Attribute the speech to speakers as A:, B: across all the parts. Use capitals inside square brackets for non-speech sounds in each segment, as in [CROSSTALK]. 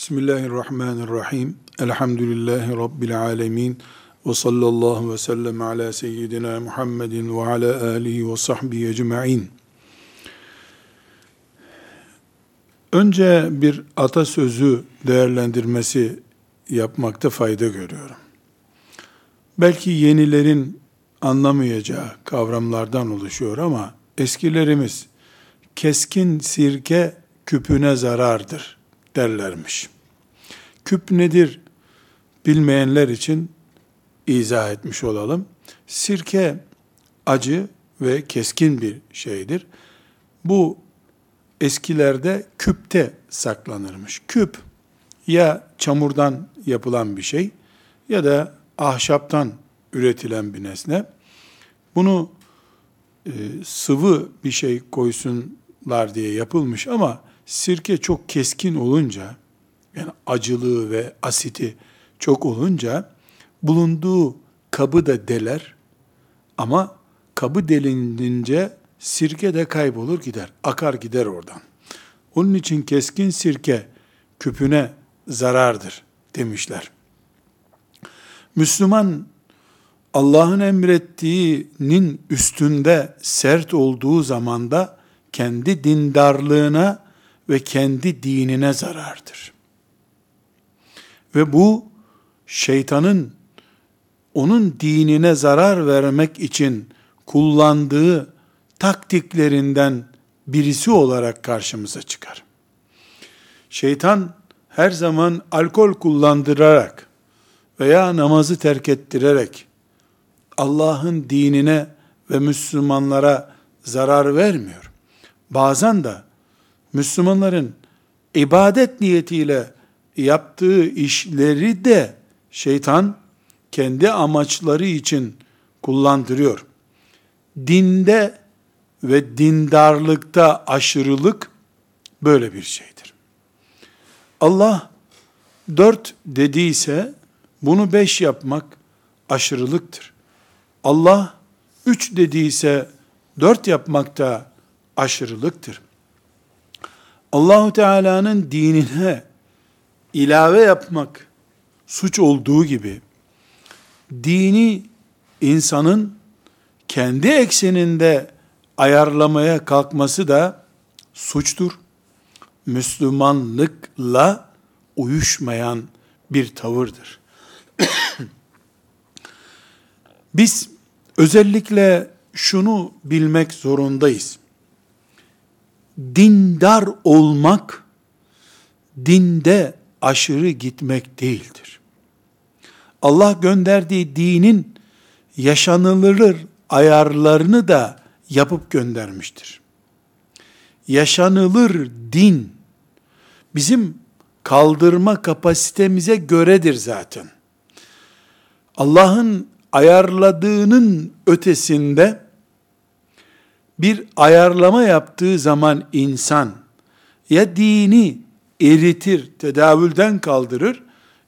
A: Bismillahirrahmanirrahim. Elhamdülillahi Rabbil alemin. Ve sallallahu ve sellem ala seyyidina Muhammedin ve ala alihi ve sahbihi ecma'in. Önce bir atasözü değerlendirmesi yapmakta fayda görüyorum. Belki yenilerin anlamayacağı kavramlardan oluşuyor ama eskilerimiz keskin sirke küpüne zarardır derlermiş. Küp nedir bilmeyenler için izah etmiş olalım. Sirke acı ve keskin bir şeydir. Bu eskilerde küpte saklanırmış. Küp ya çamurdan yapılan bir şey ya da ahşaptan üretilen bir nesne. Bunu e, sıvı bir şey koysunlar diye yapılmış ama sirke çok keskin olunca, yani acılığı ve asiti çok olunca, bulunduğu kabı da deler ama kabı delinince sirke de kaybolur gider. Akar gider oradan. Onun için keskin sirke küpüne zarardır demişler. Müslüman Allah'ın emrettiğinin üstünde sert olduğu zamanda kendi dindarlığına ve kendi dinine zarardır. Ve bu şeytanın onun dinine zarar vermek için kullandığı taktiklerinden birisi olarak karşımıza çıkar. Şeytan her zaman alkol kullandırarak veya namazı terk ettirerek Allah'ın dinine ve Müslümanlara zarar vermiyor. Bazen de Müslümanların ibadet niyetiyle yaptığı işleri de şeytan kendi amaçları için kullandırıyor. Dinde ve dindarlıkta aşırılık böyle bir şeydir. Allah dört dediyse bunu beş yapmak aşırılıktır. Allah üç dediyse dört yapmak da aşırılıktır. Allahu Teala'nın dinine ilave yapmak suç olduğu gibi dini insanın kendi ekseninde ayarlamaya kalkması da suçtur. Müslümanlıkla uyuşmayan bir tavırdır. Biz özellikle şunu bilmek zorundayız dindar olmak, dinde aşırı gitmek değildir. Allah gönderdiği dinin yaşanılır ayarlarını da yapıp göndermiştir. Yaşanılır din bizim kaldırma kapasitemize göredir zaten. Allah'ın ayarladığının ötesinde bir ayarlama yaptığı zaman insan ya dini eritir, tedavülden kaldırır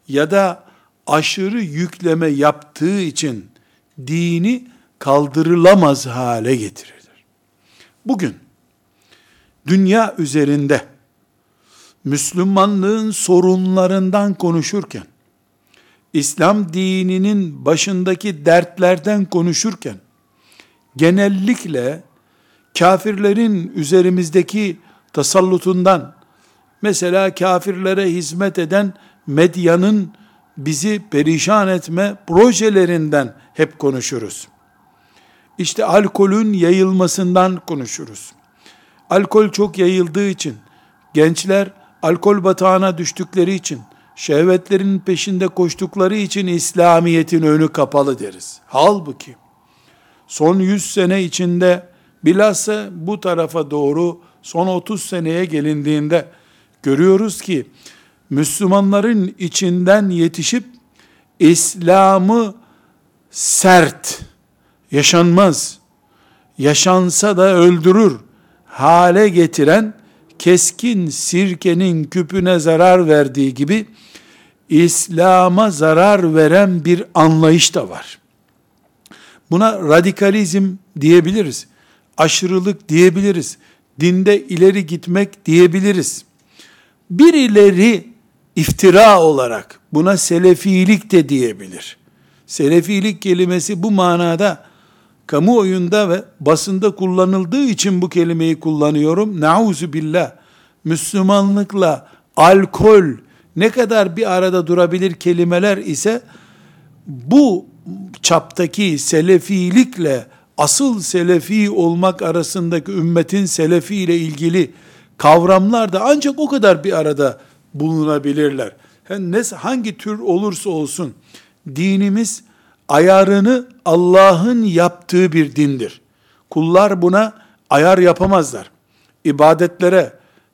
A: ya da aşırı yükleme yaptığı için dini kaldırılamaz hale getirir. Bugün dünya üzerinde Müslümanlığın sorunlarından konuşurken, İslam dininin başındaki dertlerden konuşurken, genellikle kafirlerin üzerimizdeki tasallutundan, mesela kafirlere hizmet eden medyanın bizi perişan etme projelerinden hep konuşuruz. İşte alkolün yayılmasından konuşuruz. Alkol çok yayıldığı için, gençler alkol batağına düştükleri için, şehvetlerin peşinde koştukları için İslamiyet'in önü kapalı deriz. Halbuki son 100 sene içinde Bilhassa bu tarafa doğru son 30 seneye gelindiğinde görüyoruz ki Müslümanların içinden yetişip İslam'ı sert, yaşanmaz, yaşansa da öldürür hale getiren keskin sirkenin küpüne zarar verdiği gibi İslam'a zarar veren bir anlayış da var. Buna radikalizm diyebiliriz aşırılık diyebiliriz. Dinde ileri gitmek diyebiliriz. Birileri iftira olarak buna selefilik de diyebilir. Selefilik kelimesi bu manada kamuoyunda ve basında kullanıldığı için bu kelimeyi kullanıyorum. Nauzu billah. Müslümanlıkla alkol ne kadar bir arada durabilir kelimeler ise bu çaptaki selefilikle asıl selefi olmak arasındaki ümmetin selefi ile ilgili kavramlar da ancak o kadar bir arada bulunabilirler. Yani hangi tür olursa olsun dinimiz ayarını Allah'ın yaptığı bir dindir. Kullar buna ayar yapamazlar. İbadetlere,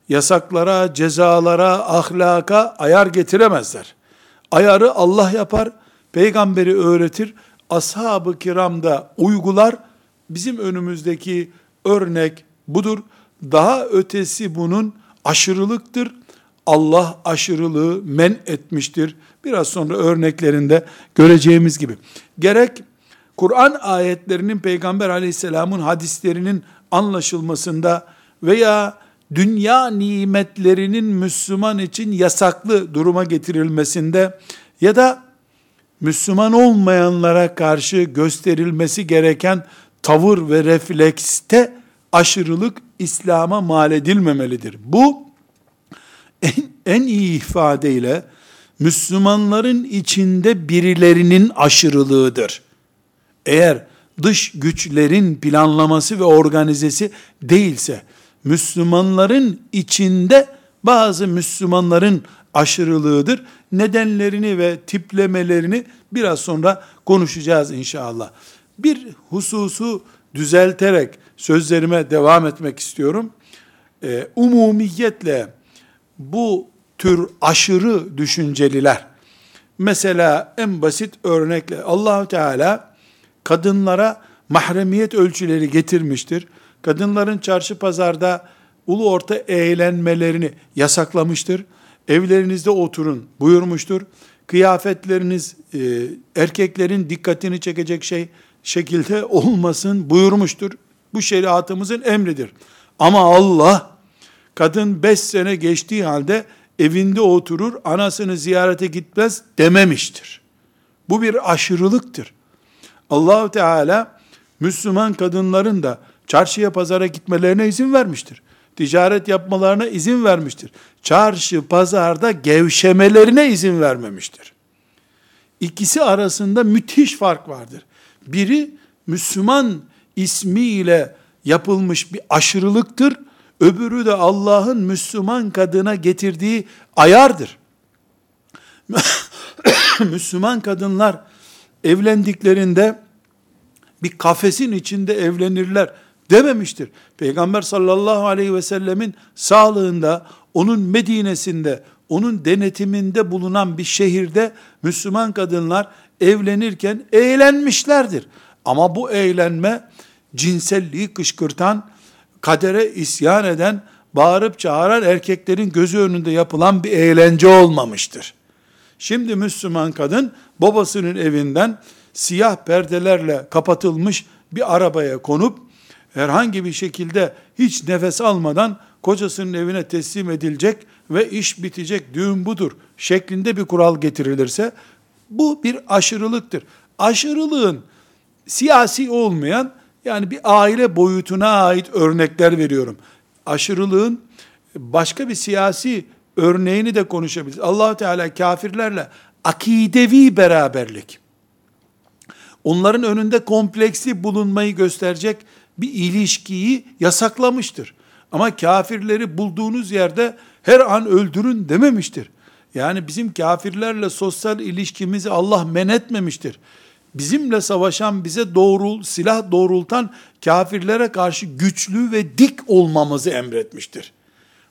A: yasaklara, cezalara, ahlaka ayar getiremezler. Ayarı Allah yapar, peygamberi öğretir, ashab-ı kiram da uygular. Bizim önümüzdeki örnek budur. Daha ötesi bunun aşırılıktır. Allah aşırılığı men etmiştir. Biraz sonra örneklerinde göreceğimiz gibi. Gerek Kur'an ayetlerinin Peygamber aleyhisselamın hadislerinin anlaşılmasında veya dünya nimetlerinin Müslüman için yasaklı duruma getirilmesinde ya da Müslüman olmayanlara karşı gösterilmesi gereken tavır ve reflekste aşırılık İslam'a mal edilmemelidir. Bu en, en iyi ifadeyle Müslümanların içinde birilerinin aşırılığıdır. Eğer dış güçlerin planlaması ve organizesi değilse, Müslümanların içinde bazı Müslümanların aşırılığıdır. Nedenlerini ve tiplemelerini biraz sonra konuşacağız inşallah. Bir hususu düzelterek sözlerime devam etmek istiyorum. Ee, umumiyetle bu tür aşırı düşünceliler, mesela en basit örnekle Allahu Teala kadınlara mahremiyet ölçüleri getirmiştir. Kadınların çarşı pazarda ulu orta eğlenmelerini yasaklamıştır. Evlerinizde oturun buyurmuştur. Kıyafetleriniz e, erkeklerin dikkatini çekecek şey şekilde olmasın buyurmuştur. Bu şeriatımızın emridir. Ama Allah kadın beş sene geçtiği halde evinde oturur, anasını ziyarete gitmez dememiştir. Bu bir aşırılıktır. Allahu Teala Müslüman kadınların da çarşıya pazara gitmelerine izin vermiştir. Ticaret yapmalarına izin vermiştir. Çarşı pazarda gevşemelerine izin vermemiştir. İkisi arasında müthiş fark vardır. Biri Müslüman ismiyle yapılmış bir aşırılıktır. Öbürü de Allah'ın Müslüman kadına getirdiği ayardır. [COUGHS] Müslüman kadınlar evlendiklerinde bir kafesin içinde evlenirler dememiştir. Peygamber sallallahu aleyhi ve sellemin sağlığında, onun Medine'sinde, onun denetiminde bulunan bir şehirde Müslüman kadınlar evlenirken eğlenmişlerdir. Ama bu eğlenme cinselliği kışkırtan, kadere isyan eden, bağırıp çağıran erkeklerin gözü önünde yapılan bir eğlence olmamıştır. Şimdi Müslüman kadın babasının evinden siyah perdelerle kapatılmış bir arabaya konup herhangi bir şekilde hiç nefes almadan kocasının evine teslim edilecek ve iş bitecek, düğün budur şeklinde bir kural getirilirse bu bir aşırılıktır. Aşırılığın siyasi olmayan yani bir aile boyutuna ait örnekler veriyorum. Aşırılığın başka bir siyasi örneğini de konuşabiliriz. allah Teala kafirlerle akidevi beraberlik, onların önünde kompleksi bulunmayı gösterecek bir ilişkiyi yasaklamıştır. Ama kafirleri bulduğunuz yerde her an öldürün dememiştir. Yani bizim kafirlerle sosyal ilişkimizi Allah men etmemiştir bizimle savaşan, bize doğrul, silah doğrultan kafirlere karşı güçlü ve dik olmamızı emretmiştir.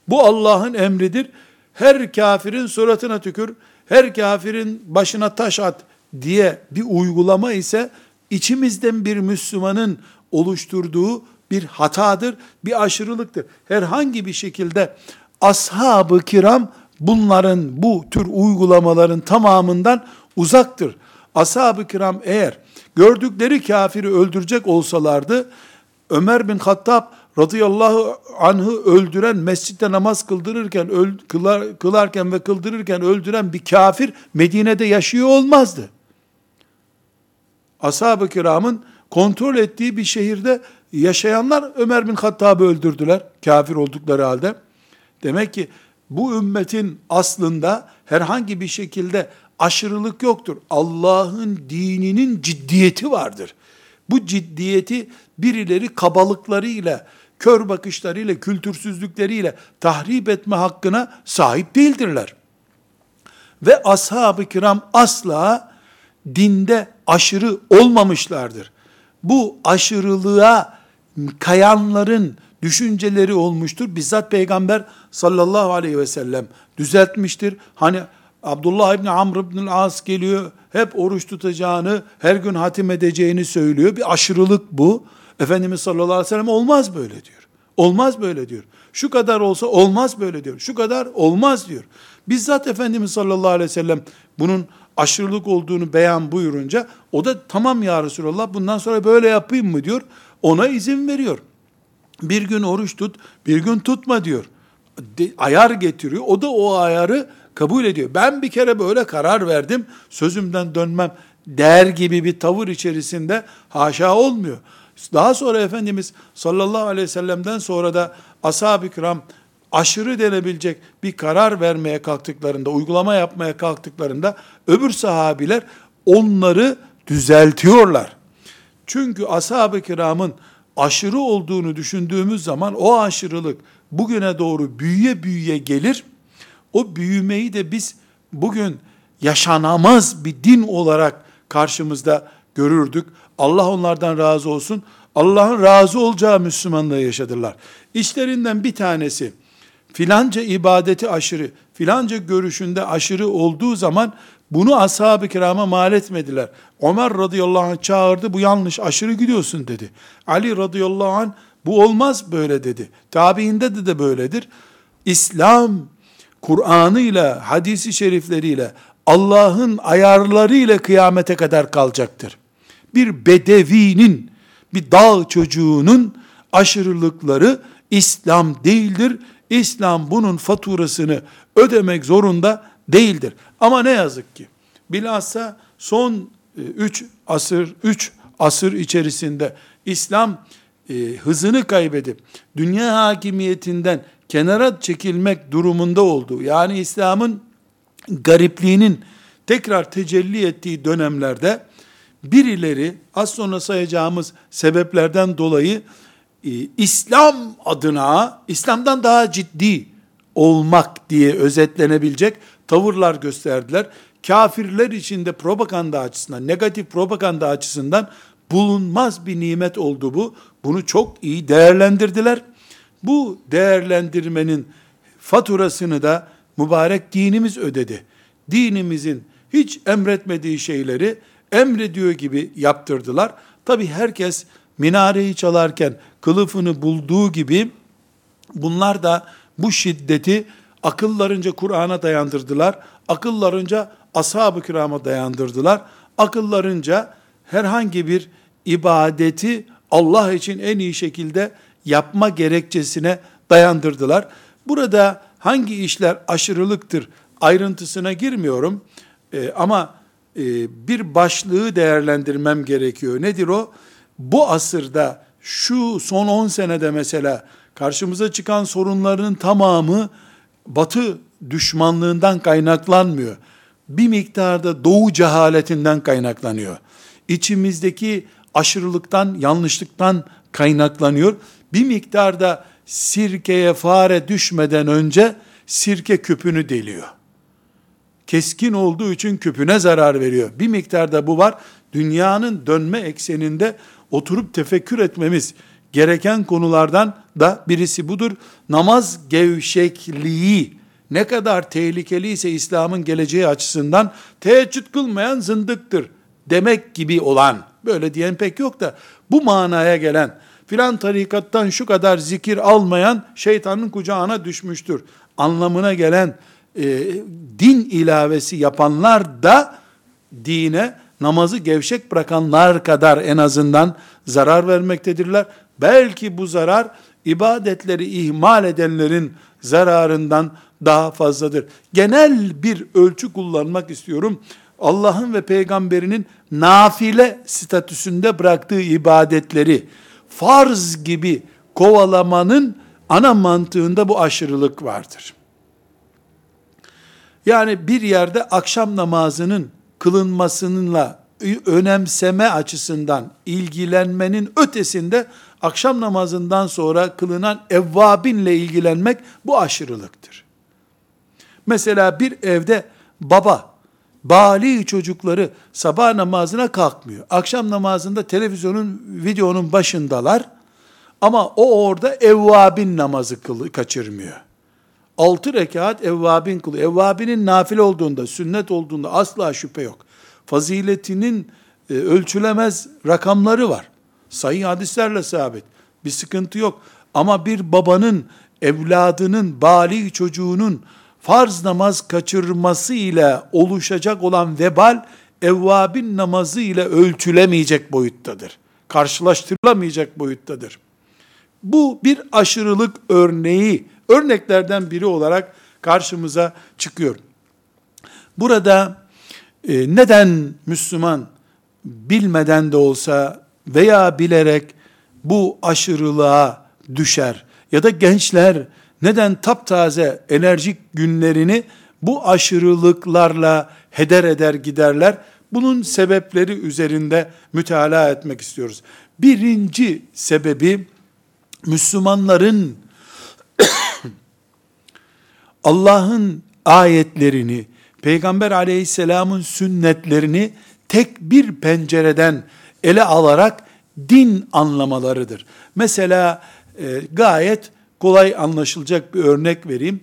A: Bu Allah'ın emridir. Her kafirin suratına tükür, her kafirin başına taş at diye bir uygulama ise içimizden bir Müslümanın oluşturduğu bir hatadır, bir aşırılıktır. Herhangi bir şekilde ashab-ı kiram bunların bu tür uygulamaların tamamından uzaktır. Ashab-ı kiram eğer gördükleri kafiri öldürecek olsalardı, Ömer bin Hattab radıyallahu anh'ı öldüren, mescitte namaz kıldırırken, öl, kılar, kılarken ve kıldırırken öldüren bir kafir Medine'de yaşıyor olmazdı. Ashab-ı kiramın kontrol ettiği bir şehirde yaşayanlar Ömer bin Hattab'ı öldürdüler kafir oldukları halde. Demek ki bu ümmetin aslında herhangi bir şekilde aşırılık yoktur. Allah'ın dininin ciddiyeti vardır. Bu ciddiyeti birileri kabalıklarıyla, kör bakışlarıyla, kültürsüzlükleriyle tahrip etme hakkına sahip değildirler. Ve ashab-ı kiram asla dinde aşırı olmamışlardır. Bu aşırılığa kayanların düşünceleri olmuştur. Bizzat Peygamber sallallahu aleyhi ve sellem düzeltmiştir. Hani Abdullah İbni Amr İbni As geliyor, hep oruç tutacağını, her gün hatim edeceğini söylüyor. Bir aşırılık bu. Efendimiz sallallahu aleyhi ve sellem olmaz böyle diyor. Olmaz böyle diyor. Şu kadar olsa olmaz böyle diyor. Şu kadar olmaz diyor. Bizzat Efendimiz sallallahu aleyhi ve sellem bunun aşırılık olduğunu beyan buyurunca o da tamam ya Resulallah bundan sonra böyle yapayım mı diyor. Ona izin veriyor. Bir gün oruç tut, bir gün tutma diyor. Ayar getiriyor. O da o ayarı kabul ediyor. Ben bir kere böyle karar verdim, sözümden dönmem der gibi bir tavır içerisinde haşa olmuyor. Daha sonra Efendimiz sallallahu aleyhi ve sellem'den sonra da ashab-ı kiram aşırı denebilecek bir karar vermeye kalktıklarında, uygulama yapmaya kalktıklarında öbür sahabiler onları düzeltiyorlar. Çünkü ashab-ı kiramın aşırı olduğunu düşündüğümüz zaman o aşırılık bugüne doğru büyüye büyüye gelir. O büyümeyi de biz bugün yaşanamaz bir din olarak karşımızda görürdük. Allah onlardan razı olsun. Allah'ın razı olacağı Müslümanlığı yaşadılar. İşlerinden bir tanesi filanca ibadeti aşırı, filanca görüşünde aşırı olduğu zaman bunu ashab-ı kirama mal etmediler. Ömer radıyallahu anh çağırdı, bu yanlış, aşırı gidiyorsun dedi. Ali radıyallahu anh, bu olmaz böyle dedi. Tabiinde de de böyledir. İslam, Kur'an'ıyla, hadisi şerifleriyle, Allah'ın ayarlarıyla kıyamete kadar kalacaktır. Bir bedevinin, bir dağ çocuğunun aşırılıkları İslam değildir. İslam bunun faturasını ödemek zorunda değildir. Ama ne yazık ki bilhassa son 3 e, asır 3 asır içerisinde İslam e, hızını kaybedip dünya hakimiyetinden kenara çekilmek durumunda oldu. Yani İslam'ın garipliğinin tekrar tecelli ettiği dönemlerde birileri az sonra sayacağımız sebeplerden dolayı e, İslam adına İslam'dan daha ciddi olmak diye özetlenebilecek tavırlar gösterdiler. Kafirler içinde propaganda açısından, negatif propaganda açısından bulunmaz bir nimet oldu bu. Bunu çok iyi değerlendirdiler. Bu değerlendirmenin faturasını da mübarek dinimiz ödedi. Dinimizin hiç emretmediği şeyleri emrediyor gibi yaptırdılar. Tabi herkes minareyi çalarken kılıfını bulduğu gibi bunlar da bu şiddeti akıllarınca Kur'an'a dayandırdılar. Akıllarınca ashab-ı kirama dayandırdılar. Akıllarınca herhangi bir ibadeti Allah için en iyi şekilde yapma gerekçesine dayandırdılar. Burada hangi işler aşırılıktır ayrıntısına girmiyorum. Ee, ama e, bir başlığı değerlendirmem gerekiyor. Nedir o? Bu asırda şu son 10 senede mesela karşımıza çıkan sorunların tamamı batı düşmanlığından kaynaklanmıyor. Bir miktarda doğu cehaletinden kaynaklanıyor. İçimizdeki aşırılıktan, yanlışlıktan kaynaklanıyor. Bir miktarda sirkeye fare düşmeden önce sirke küpünü deliyor. Keskin olduğu için küpüne zarar veriyor. Bir miktarda bu var. Dünyanın dönme ekseninde oturup tefekkür etmemiz gereken konulardan da birisi budur. Namaz gevşekliği ne kadar tehlikeliyse İslam'ın geleceği açısından teheccüd kılmayan zındıktır demek gibi olan, böyle diyen pek yok da bu manaya gelen, filan tarikattan şu kadar zikir almayan şeytanın kucağına düşmüştür anlamına gelen e, din ilavesi yapanlar da dine namazı gevşek bırakanlar kadar en azından zarar vermektedirler. Belki bu zarar ibadetleri ihmal edenlerin zararından daha fazladır. Genel bir ölçü kullanmak istiyorum. Allah'ın ve peygamberinin nafile statüsünde bıraktığı ibadetleri farz gibi kovalamanın ana mantığında bu aşırılık vardır. Yani bir yerde akşam namazının kılınmasınınla önemseme açısından ilgilenmenin ötesinde akşam namazından sonra kılınan evvabinle ilgilenmek bu aşırılıktır. Mesela bir evde baba bali çocukları sabah namazına kalkmıyor. Akşam namazında televizyonun videonun başındalar. Ama o orada evvabin namazı kaçırmıyor. Altı rekat evvabin kılıyor. Evvabinin nafile olduğunda, sünnet olduğunda asla şüphe yok. Faziletinin e, ölçülemez rakamları var. Sayı hadislerle sabit. Bir sıkıntı yok. Ama bir babanın, evladının, bali çocuğunun farz namaz kaçırması ile oluşacak olan vebal, evvabin namazı ile ölçülemeyecek boyuttadır. Karşılaştırılamayacak boyuttadır. Bu bir aşırılık örneği, örneklerden biri olarak karşımıza çıkıyor. Burada e, neden Müslüman bilmeden de olsa veya bilerek bu aşırılığa düşer? Ya da gençler neden taptaze enerjik günlerini bu aşırılıklarla heder eder giderler? Bunun sebepleri üzerinde mütalaa etmek istiyoruz. Birinci sebebi Müslümanların Allah'ın ayetlerini, Peygamber aleyhisselamın sünnetlerini tek bir pencereden ele alarak din anlamalarıdır. Mesela e, gayet kolay anlaşılacak bir örnek vereyim.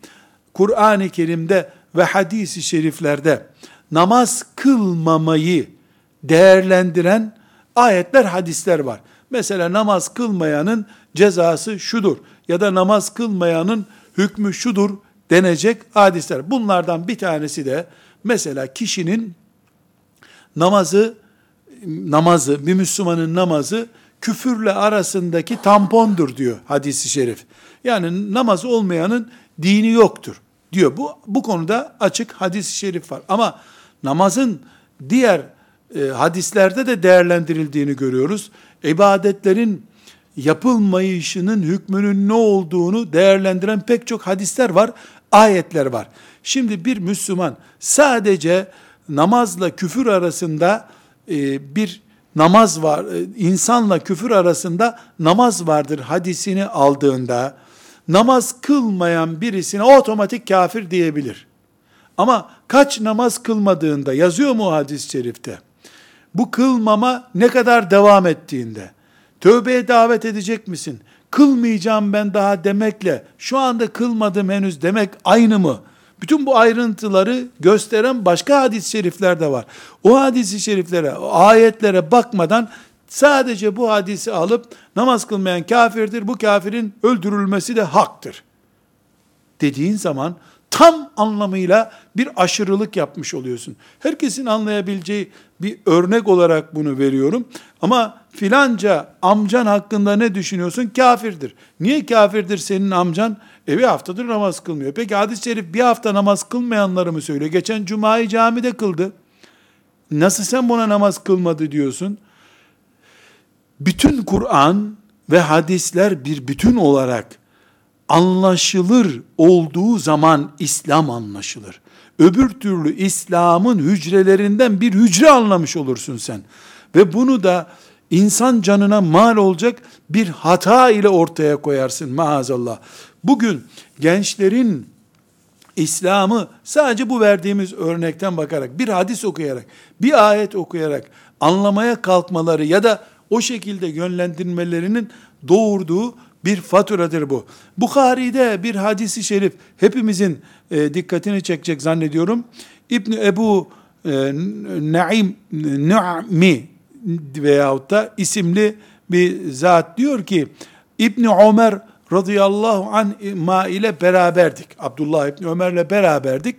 A: Kur'an-ı Kerim'de ve hadisi şeriflerde namaz kılmamayı değerlendiren ayetler, hadisler var. Mesela namaz kılmayanın cezası şudur ya da namaz kılmayanın hükmü şudur denecek hadisler. Bunlardan bir tanesi de mesela kişinin namazı namazı bir Müslümanın namazı küfürle arasındaki tampondur diyor hadisi şerif. Yani namaz olmayanın dini yoktur diyor. Bu, bu konuda açık hadis-i şerif var. Ama namazın diğer e, hadislerde de değerlendirildiğini görüyoruz. İbadetlerin yapılmayışının hükmünün ne olduğunu değerlendiren pek çok hadisler var, ayetler var. Şimdi bir Müslüman sadece namazla küfür arasında e, bir namaz var, e, insanla küfür arasında namaz vardır hadisini aldığında, namaz kılmayan birisine otomatik kafir diyebilir. Ama kaç namaz kılmadığında yazıyor mu hadis-i şerifte? Bu kılmama ne kadar devam ettiğinde, tövbeye davet edecek misin? Kılmayacağım ben daha demekle, şu anda kılmadım henüz demek aynı mı? Bütün bu ayrıntıları gösteren başka hadis-i şerifler de var. O hadis-i şeriflere, o ayetlere bakmadan sadece bu hadisi alıp namaz kılmayan kafirdir, bu kafirin öldürülmesi de haktır. Dediğin zaman tam anlamıyla bir aşırılık yapmış oluyorsun. Herkesin anlayabileceği bir örnek olarak bunu veriyorum. Ama filanca amcan hakkında ne düşünüyorsun? Kafirdir. Niye kafirdir senin amcan? E bir haftadır namaz kılmıyor. Peki hadis-i şerif bir hafta namaz kılmayanları mı söylüyor? Geçen cumayı camide kıldı. Nasıl sen buna namaz kılmadı diyorsun? Bütün Kur'an ve hadisler bir bütün olarak anlaşılır olduğu zaman İslam anlaşılır. Öbür türlü İslam'ın hücrelerinden bir hücre anlamış olursun sen. Ve bunu da insan canına mal olacak bir hata ile ortaya koyarsın maazallah. Bugün gençlerin İslam'ı sadece bu verdiğimiz örnekten bakarak, bir hadis okuyarak, bir ayet okuyarak anlamaya kalkmaları ya da o şekilde yönlendirmelerinin doğurduğu bir faturadır bu. Bukhari'de bir hadisi şerif hepimizin e, dikkatini çekecek zannediyorum. İbn Ebu e, Naim Nu'mi veyahut da isimli bir zat diyor ki İbn Ömer radıyallahu anh ile beraberdik. Abdullah İbni Ömer'le beraberdik.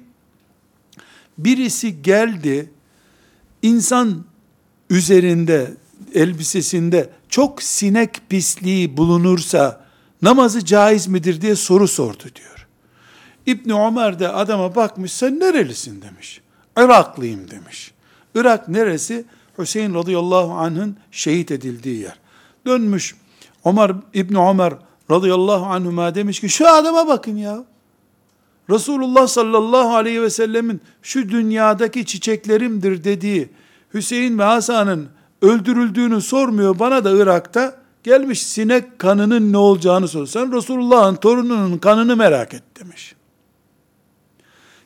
A: Birisi geldi, insan üzerinde, elbisesinde çok sinek pisliği bulunursa namazı caiz midir diye soru sordu diyor. İbni Ömer de adama bakmış sen nerelisin demiş. Iraklıyım demiş. Irak neresi? Hüseyin radıyallahu anh'ın şehit edildiği yer. Dönmüş Ömer İbni Ömer radıyallahu anhuma demiş ki şu adama bakın ya. Resulullah sallallahu aleyhi ve sellemin şu dünyadaki çiçeklerimdir dediği Hüseyin ve Hasan'ın öldürüldüğünü sormuyor bana da Irak'ta gelmiş sinek kanının ne olacağını soruyor. Sen Resulullah'ın torununun kanını merak et demiş.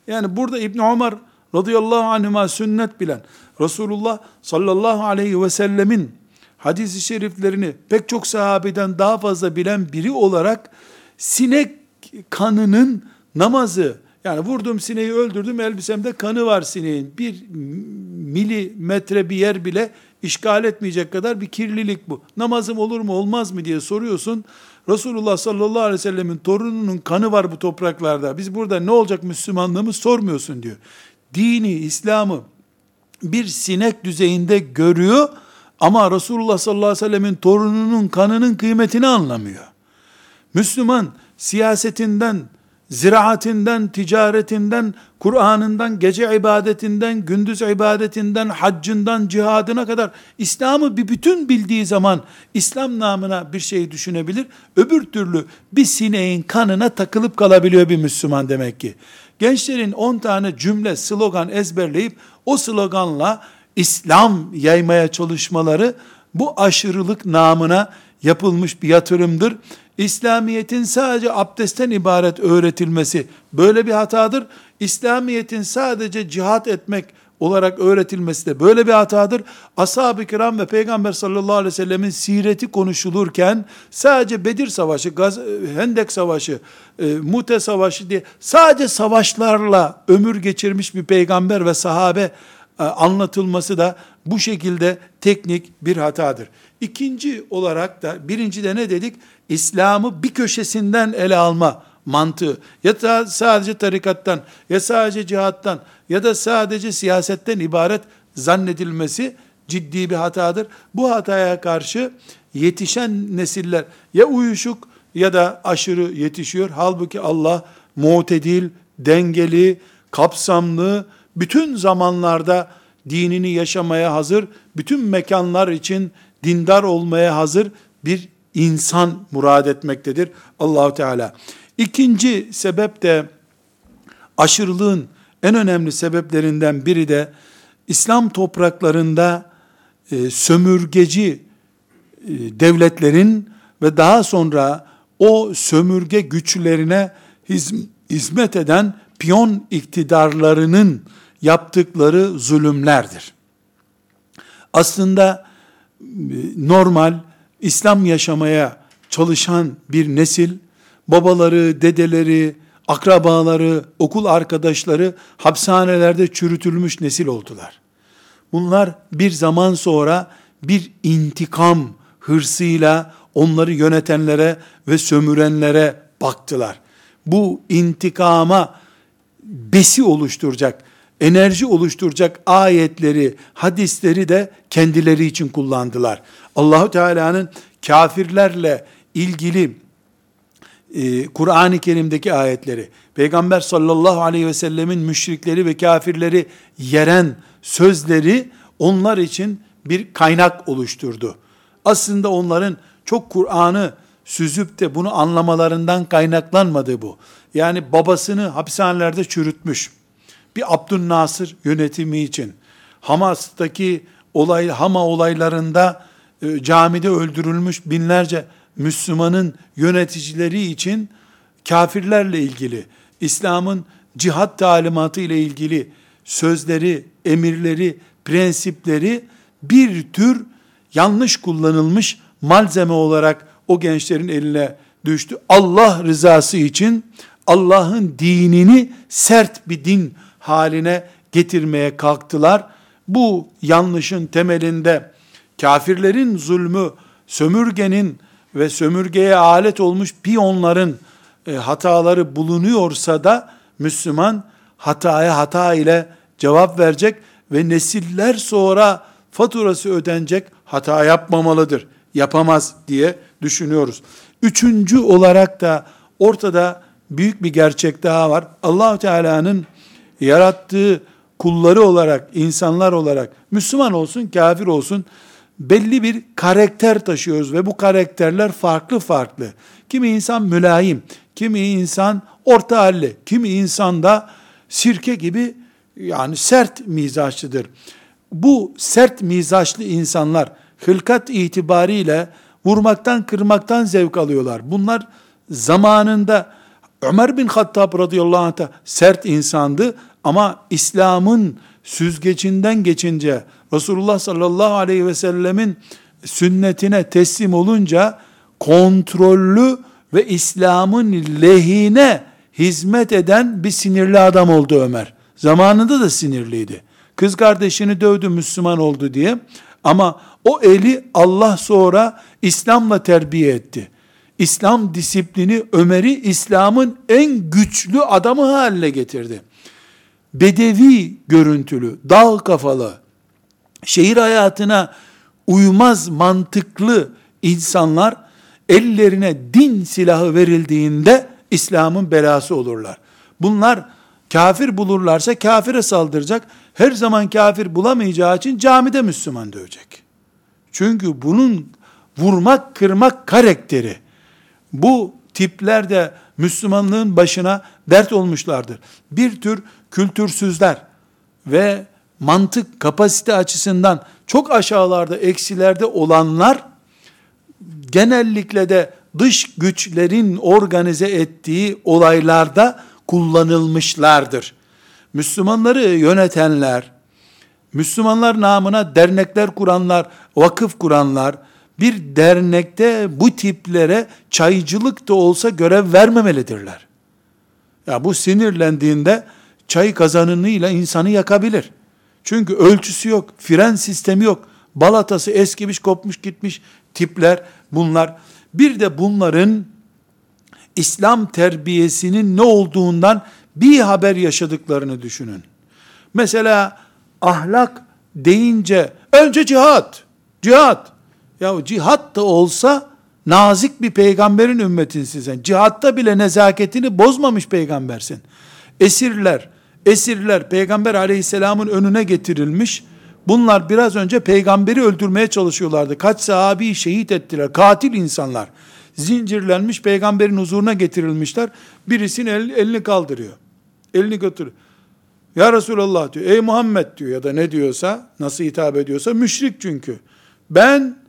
A: Yani burada İbn Ömer radıyallahu anhuma sünnet bilen Resulullah sallallahu aleyhi ve sellemin hadisi şeriflerini pek çok sahabeden daha fazla bilen biri olarak sinek kanının namazı yani vurdum sineği öldürdüm elbisemde kanı var sineğin bir milimetre bir yer bile işgal etmeyecek kadar bir kirlilik bu. Namazım olur mu olmaz mı diye soruyorsun. Resulullah sallallahu aleyhi ve sellemin torununun kanı var bu topraklarda. Biz burada ne olacak Müslümanlığımız sormuyorsun diyor. Dini, İslam'ı bir sinek düzeyinde görüyor ama Resulullah sallallahu aleyhi ve sellemin torununun kanının kıymetini anlamıyor. Müslüman siyasetinden, ziraatinden, ticaretinden, Kur'an'ından, gece ibadetinden, gündüz ibadetinden, haccından, cihadına kadar İslam'ı bir bütün bildiği zaman İslam namına bir şey düşünebilir. Öbür türlü bir sineğin kanına takılıp kalabiliyor bir Müslüman demek ki. Gençlerin 10 tane cümle, slogan ezberleyip o sloganla İslam yaymaya çalışmaları bu aşırılık namına yapılmış bir yatırımdır. İslamiyet'in sadece abdestten ibaret öğretilmesi böyle bir hatadır. İslamiyet'in sadece cihat etmek olarak öğretilmesi de böyle bir hatadır. Ashab-ı kiram ve Peygamber sallallahu aleyhi ve sellemin sireti konuşulurken sadece Bedir Savaşı, Gaz Hendek Savaşı, e, Mute Savaşı diye sadece savaşlarla ömür geçirmiş bir peygamber ve sahabe e, anlatılması da bu şekilde teknik bir hatadır. İkinci olarak da birinci de ne dedik? İslam'ı bir köşesinden ele alma mantığı. Ya da sadece tarikattan, ya sadece cihattan, ya da sadece siyasetten ibaret zannedilmesi ciddi bir hatadır. Bu hataya karşı yetişen nesiller ya uyuşuk ya da aşırı yetişiyor. Halbuki Allah muhtedil, dengeli, kapsamlı, bütün zamanlarda dinini yaşamaya hazır, bütün mekanlar için dindar olmaya hazır bir insan murad etmektedir Allahu Teala. İkinci sebep de aşırılığın en önemli sebeplerinden biri de İslam topraklarında e, sömürgeci e, devletlerin ve daha sonra o sömürge güçlerine hizmet eden piyon iktidarlarının yaptıkları zulümlerdir. Aslında normal İslam yaşamaya çalışan bir nesil, babaları, dedeleri, akrabaları, okul arkadaşları hapishanelerde çürütülmüş nesil oldular. Bunlar bir zaman sonra bir intikam hırsıyla onları yönetenlere ve sömürenlere baktılar. Bu intikama besi oluşturacak, enerji oluşturacak ayetleri, hadisleri de kendileri için kullandılar. Allahu Teala'nın kafirlerle ilgili e, Kur'an-ı Kerim'deki ayetleri, Peygamber sallallahu aleyhi ve sellemin müşrikleri ve kafirleri yeren sözleri onlar için bir kaynak oluşturdu. Aslında onların çok Kur'an'ı süzüp de bunu anlamalarından kaynaklanmadı bu. Yani babasını hapishanelerde çürütmüş. Bir Abdülnasır yönetimi için Hamas'taki olay Hama olaylarında e, camide öldürülmüş binlerce Müslümanın yöneticileri için kafirlerle ilgili, İslam'ın cihat talimatı ile ilgili sözleri, emirleri, prensipleri bir tür yanlış kullanılmış malzeme olarak o gençlerin eline düştü. Allah rızası için Allah'ın dinini sert bir din haline getirmeye kalktılar. Bu yanlışın temelinde kafirlerin zulmü, sömürgenin ve sömürgeye alet olmuş piyonların e, hataları bulunuyorsa da Müslüman hataya hata ile cevap verecek ve nesiller sonra faturası ödenecek hata yapmamalıdır. yapamaz diye düşünüyoruz. Üçüncü olarak da ortada büyük bir gerçek daha var. Allahu Teala'nın yarattığı kulları olarak, insanlar olarak Müslüman olsun, kafir olsun belli bir karakter taşıyoruz ve bu karakterler farklı farklı. Kimi insan mülayim, kimi insan orta halli, kimi insan da sirke gibi yani sert mizaçlıdır. Bu sert mizaçlı insanlar hılkat itibariyle vurmaktan kırmaktan zevk alıyorlar. Bunlar zamanında Ömer bin Hattab radıyallahu anh sert insandı ama İslam'ın süzgecinden geçince Resulullah sallallahu aleyhi ve sellemin sünnetine teslim olunca kontrollü ve İslam'ın lehine hizmet eden bir sinirli adam oldu Ömer. Zamanında da sinirliydi. Kız kardeşini dövdü Müslüman oldu diye. Ama o eli Allah sonra İslam'la terbiye etti. İslam disiplini Ömer'i İslam'ın en güçlü adamı haline getirdi. Bedevi görüntülü, dağ kafalı, şehir hayatına uymaz mantıklı insanlar ellerine din silahı verildiğinde İslam'ın belası olurlar. Bunlar kafir bulurlarsa kafire saldıracak. Her zaman kafir bulamayacağı için camide Müslüman dövecek. Çünkü bunun vurmak, kırmak karakteri. Bu tipler de Müslümanlığın başına dert olmuşlardır. Bir tür kültürsüzler ve mantık kapasite açısından çok aşağılarda, eksilerde olanlar genellikle de dış güçlerin organize ettiği olaylarda kullanılmışlardır. Müslümanları yönetenler, Müslümanlar namına dernekler kuranlar, vakıf kuranlar, bir dernekte bu tiplere çaycılık da olsa görev vermemelidirler. Ya bu sinirlendiğinde çay kazanınıyla insanı yakabilir. Çünkü ölçüsü yok, fren sistemi yok. Balatası eskimiş, kopmuş, gitmiş tipler bunlar. Bir de bunların İslam terbiyesinin ne olduğundan bir haber yaşadıklarını düşünün. Mesela ahlak deyince önce cihat, cihat. Ya cihat da olsa nazik bir peygamberin ümmetinsin sen. Cihatta bile nezaketini bozmamış peygambersin. Esirler, esirler peygamber aleyhisselamın önüne getirilmiş. Bunlar biraz önce peygamberi öldürmeye çalışıyorlardı. Kaç sahabi şehit ettiler. Katil insanlar. Zincirlenmiş peygamberin huzuruna getirilmişler. Birisinin el, elini kaldırıyor. Elini götürüyor. Ya Resulallah diyor. Ey Muhammed diyor ya da ne diyorsa, nasıl hitap ediyorsa müşrik çünkü. Ben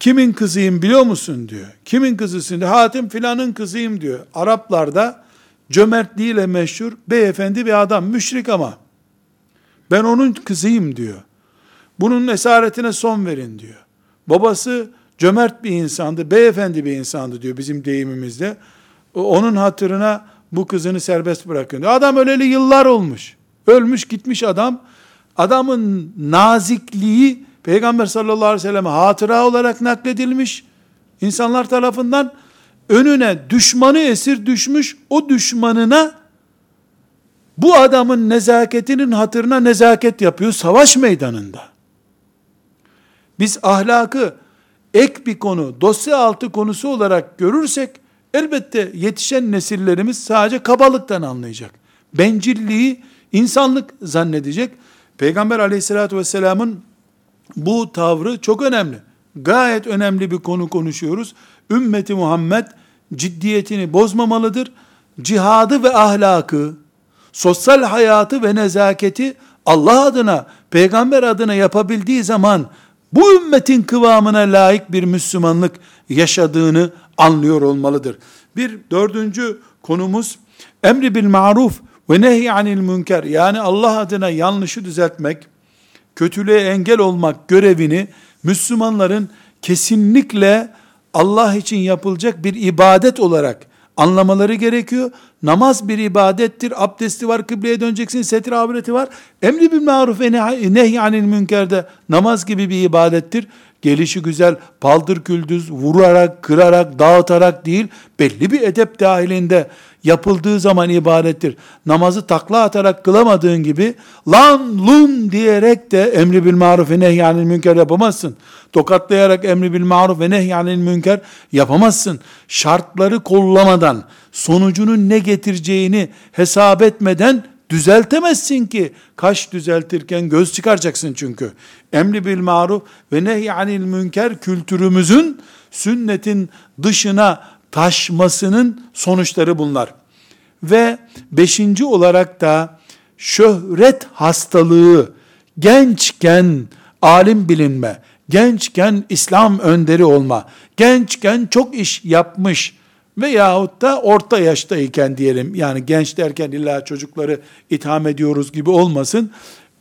A: kimin kızıyım biliyor musun diyor. Kimin kızısın diyor. Hatim filanın kızıyım diyor. Araplarda cömertliğiyle meşhur beyefendi bir adam. Müşrik ama. Ben onun kızıyım diyor. Bunun esaretine son verin diyor. Babası cömert bir insandı, beyefendi bir insandı diyor bizim deyimimizde. Onun hatırına bu kızını serbest bırakın. Diyor. Adam öleli yıllar olmuş. Ölmüş gitmiş adam. Adamın nazikliği Peygamber sallallahu aleyhi ve sellem hatıra olarak nakledilmiş. insanlar tarafından önüne düşmanı esir düşmüş. O düşmanına bu adamın nezaketinin hatırına nezaket yapıyor savaş meydanında. Biz ahlakı ek bir konu, dosya altı konusu olarak görürsek elbette yetişen nesillerimiz sadece kabalıktan anlayacak. Bencilliği insanlık zannedecek. Peygamber aleyhissalatü vesselamın bu tavrı çok önemli. Gayet önemli bir konu konuşuyoruz. Ümmeti Muhammed ciddiyetini bozmamalıdır. Cihadı ve ahlakı, sosyal hayatı ve nezaketi Allah adına, peygamber adına yapabildiği zaman bu ümmetin kıvamına layık bir Müslümanlık yaşadığını anlıyor olmalıdır. Bir dördüncü konumuz emri bil maruf ve nehy anil münker yani Allah adına yanlışı düzeltmek, kötülüğe engel olmak görevini Müslümanların kesinlikle Allah için yapılacak bir ibadet olarak anlamaları gerekiyor. Namaz bir ibadettir. Abdesti var, kıbleye döneceksin, setir avreti var. Emri bil maruf ve nehyanil münkerde namaz gibi bir ibadettir. Gelişi güzel, paldır küldüz, vurarak, kırarak, dağıtarak değil, belli bir edep dahilinde yapıldığı zaman ibadettir. Namazı takla atarak kılamadığın gibi lan lun diyerek de emri bil maruf ve nehyanil münker yapamazsın. Tokatlayarak emri bil maruf ve nehyanil münker yapamazsın. Şartları kollamadan, sonucunun ne getireceğini hesap etmeden düzeltemezsin ki. Kaş düzeltirken göz çıkaracaksın çünkü. Emri bil maruf ve nehyanil münker kültürümüzün sünnetin dışına taşmasının sonuçları bunlar. Ve beşinci olarak da şöhret hastalığı, gençken alim bilinme, gençken İslam önderi olma, gençken çok iş yapmış veyahut da orta yaştayken diyelim, yani genç derken illa çocukları itham ediyoruz gibi olmasın,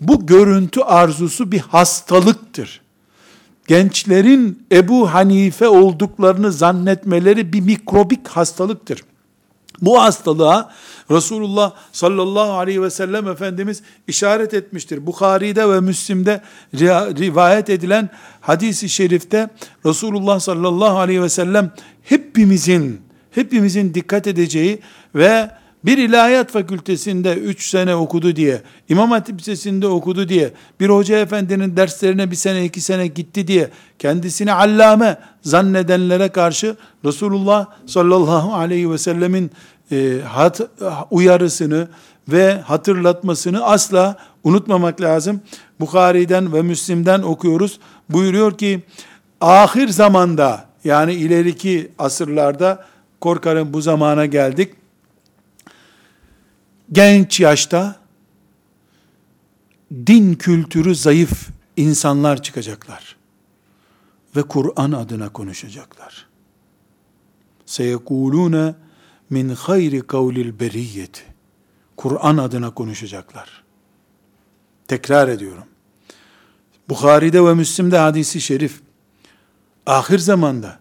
A: bu görüntü arzusu bir hastalıktır gençlerin Ebu Hanife olduklarını zannetmeleri bir mikrobik hastalıktır. Bu hastalığa Resulullah sallallahu aleyhi ve sellem Efendimiz işaret etmiştir. Bukhari'de ve Müslim'de rivayet edilen hadisi şerifte Resulullah sallallahu aleyhi ve sellem hepimizin hepimizin dikkat edeceği ve bir ilahiyat fakültesinde 3 sene okudu diye, İmam Hatip Lisesi'nde okudu diye, bir hoca efendinin derslerine bir sene iki sene gitti diye, kendisini allame zannedenlere karşı Resulullah sallallahu aleyhi ve sellemin e, hat, uyarısını ve hatırlatmasını asla unutmamak lazım. Bukhari'den ve Müslim'den okuyoruz. Buyuruyor ki, ahir zamanda yani ileriki asırlarda korkarım bu zamana geldik genç yaşta din kültürü zayıf insanlar çıkacaklar. Ve Kur'an adına konuşacaklar. Seyekulune min hayri kavlil beriyeti. Kur'an adına konuşacaklar. Tekrar ediyorum. Bukhari'de ve Müslim'de hadisi şerif. Ahir zamanda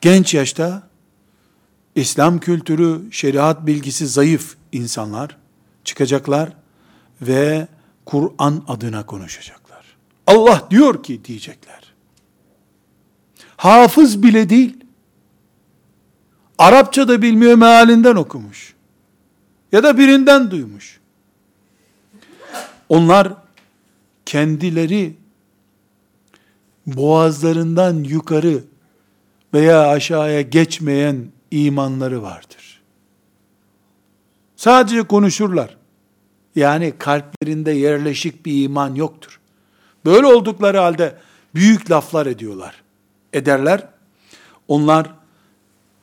A: genç yaşta İslam kültürü, şeriat bilgisi zayıf insanlar çıkacaklar ve Kur'an adına konuşacaklar. Allah diyor ki diyecekler. Hafız bile değil. Arapça da bilmiyor mealinden okumuş. Ya da birinden duymuş. Onlar kendileri boğazlarından yukarı veya aşağıya geçmeyen imanları vardır. Sadece konuşurlar. Yani kalplerinde yerleşik bir iman yoktur. Böyle oldukları halde büyük laflar ediyorlar. Ederler. Onlar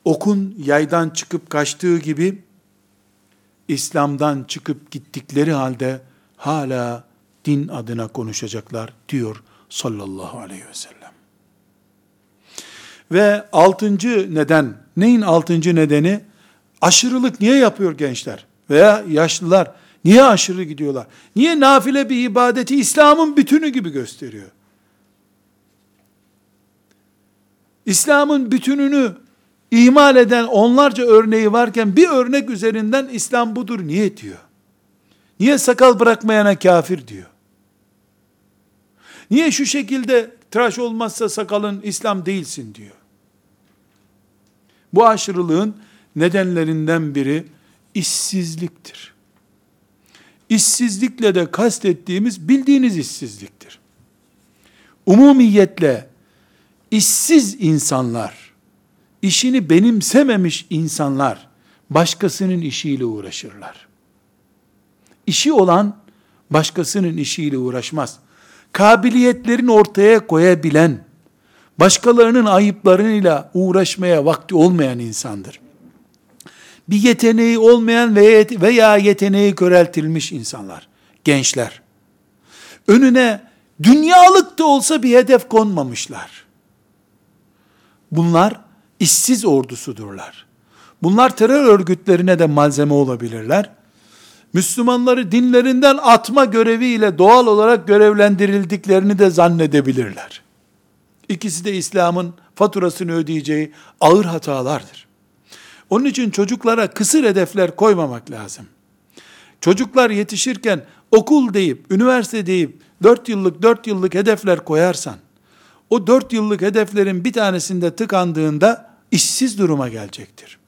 A: okun yaydan çıkıp kaçtığı gibi İslam'dan çıkıp gittikleri halde hala din adına konuşacaklar diyor sallallahu aleyhi ve sellem. Ve altıncı neden, neyin altıncı nedeni? Aşırılık niye yapıyor gençler? Veya yaşlılar niye aşırı gidiyorlar? Niye nafile bir ibadeti İslam'ın bütünü gibi gösteriyor? İslam'ın bütününü ihmal eden onlarca örneği varken bir örnek üzerinden İslam budur niye diyor? Niye sakal bırakmayana kafir diyor? Niye şu şekilde tıraş olmazsa sakalın İslam değilsin diyor? Bu aşırılığın nedenlerinden biri işsizliktir. İşsizlikle de kastettiğimiz bildiğiniz işsizliktir. Umumiyetle işsiz insanlar, işini benimsememiş insanlar başkasının işiyle uğraşırlar. İşi olan başkasının işiyle uğraşmaz. Kabiliyetlerini ortaya koyabilen, başkalarının ayıplarıyla uğraşmaya vakti olmayan insandır. Bir yeteneği olmayan veya yeteneği köreltilmiş insanlar, gençler. Önüne dünyalık da olsa bir hedef konmamışlar. Bunlar işsiz ordusudurlar. Bunlar terör örgütlerine de malzeme olabilirler. Müslümanları dinlerinden atma göreviyle doğal olarak görevlendirildiklerini de zannedebilirler. İkisi de İslam'ın faturasını ödeyeceği ağır hatalardır. Onun için çocuklara kısır hedefler koymamak lazım. Çocuklar yetişirken okul deyip, üniversite deyip, dört yıllık, dört yıllık hedefler koyarsan, o dört yıllık hedeflerin bir tanesinde tıkandığında işsiz duruma gelecektir.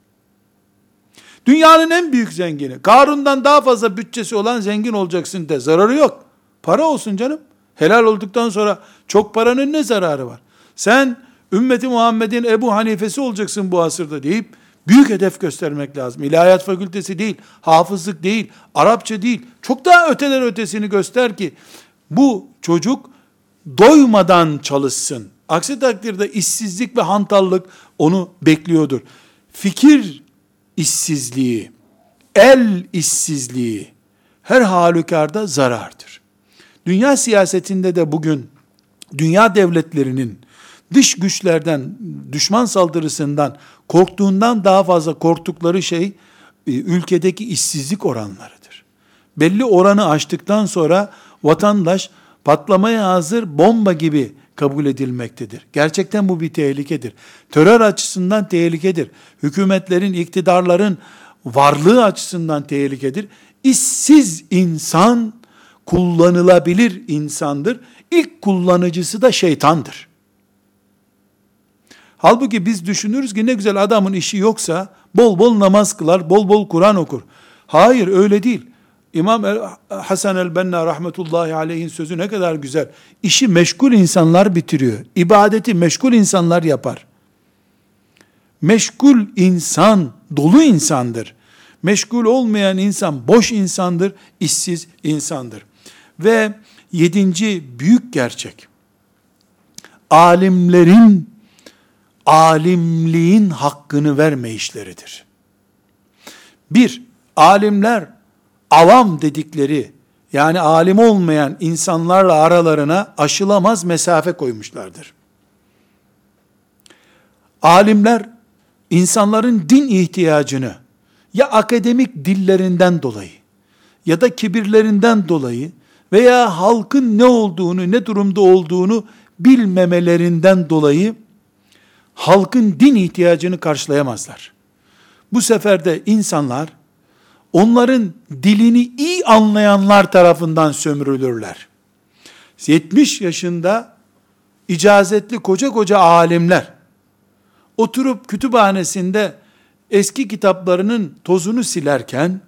A: Dünyanın en büyük zengini. Karun'dan daha fazla bütçesi olan zengin olacaksın de. Zararı yok. Para olsun canım. Helal olduktan sonra çok paranın ne zararı var? Sen ümmeti Muhammed'in Ebu Hanifesi olacaksın bu asırda deyip büyük hedef göstermek lazım. İlahiyat fakültesi değil, hafızlık değil, Arapça değil. Çok daha öteler ötesini göster ki bu çocuk doymadan çalışsın. Aksi takdirde işsizlik ve hantallık onu bekliyordur. Fikir işsizliği, el işsizliği her halükarda zarardır. Dünya siyasetinde de bugün dünya devletlerinin dış güçlerden, düşman saldırısından korktuğundan daha fazla korktukları şey e, ülkedeki işsizlik oranlarıdır. Belli oranı aştıktan sonra vatandaş patlamaya hazır bomba gibi kabul edilmektedir. Gerçekten bu bir tehlikedir. Terör açısından tehlikedir. Hükümetlerin, iktidarların varlığı açısından tehlikedir. İşsiz insan kullanılabilir insandır. İlk kullanıcısı da şeytandır. Halbuki biz düşünürüz ki ne güzel adamın işi yoksa bol bol namaz kılar, bol bol Kur'an okur. Hayır öyle değil. İmam Hasan el-Benna rahmetullahi aleyhin sözü ne kadar güzel. İşi meşgul insanlar bitiriyor. İbadeti meşgul insanlar yapar. Meşgul insan dolu insandır. Meşgul olmayan insan boş insandır, işsiz insandır. Ve yedinci büyük gerçek, alimlerin alimliğin hakkını verme işleridir. Bir, alimler avam dedikleri yani alim olmayan insanlarla aralarına aşılamaz mesafe koymuşlardır. Alimler insanların din ihtiyacını ya akademik dillerinden dolayı ya da kibirlerinden dolayı veya halkın ne olduğunu, ne durumda olduğunu bilmemelerinden dolayı halkın din ihtiyacını karşılayamazlar. Bu sefer de insanlar onların dilini iyi anlayanlar tarafından sömürülürler. 70 yaşında icazetli koca koca alimler oturup kütüphanesinde eski kitaplarının tozunu silerken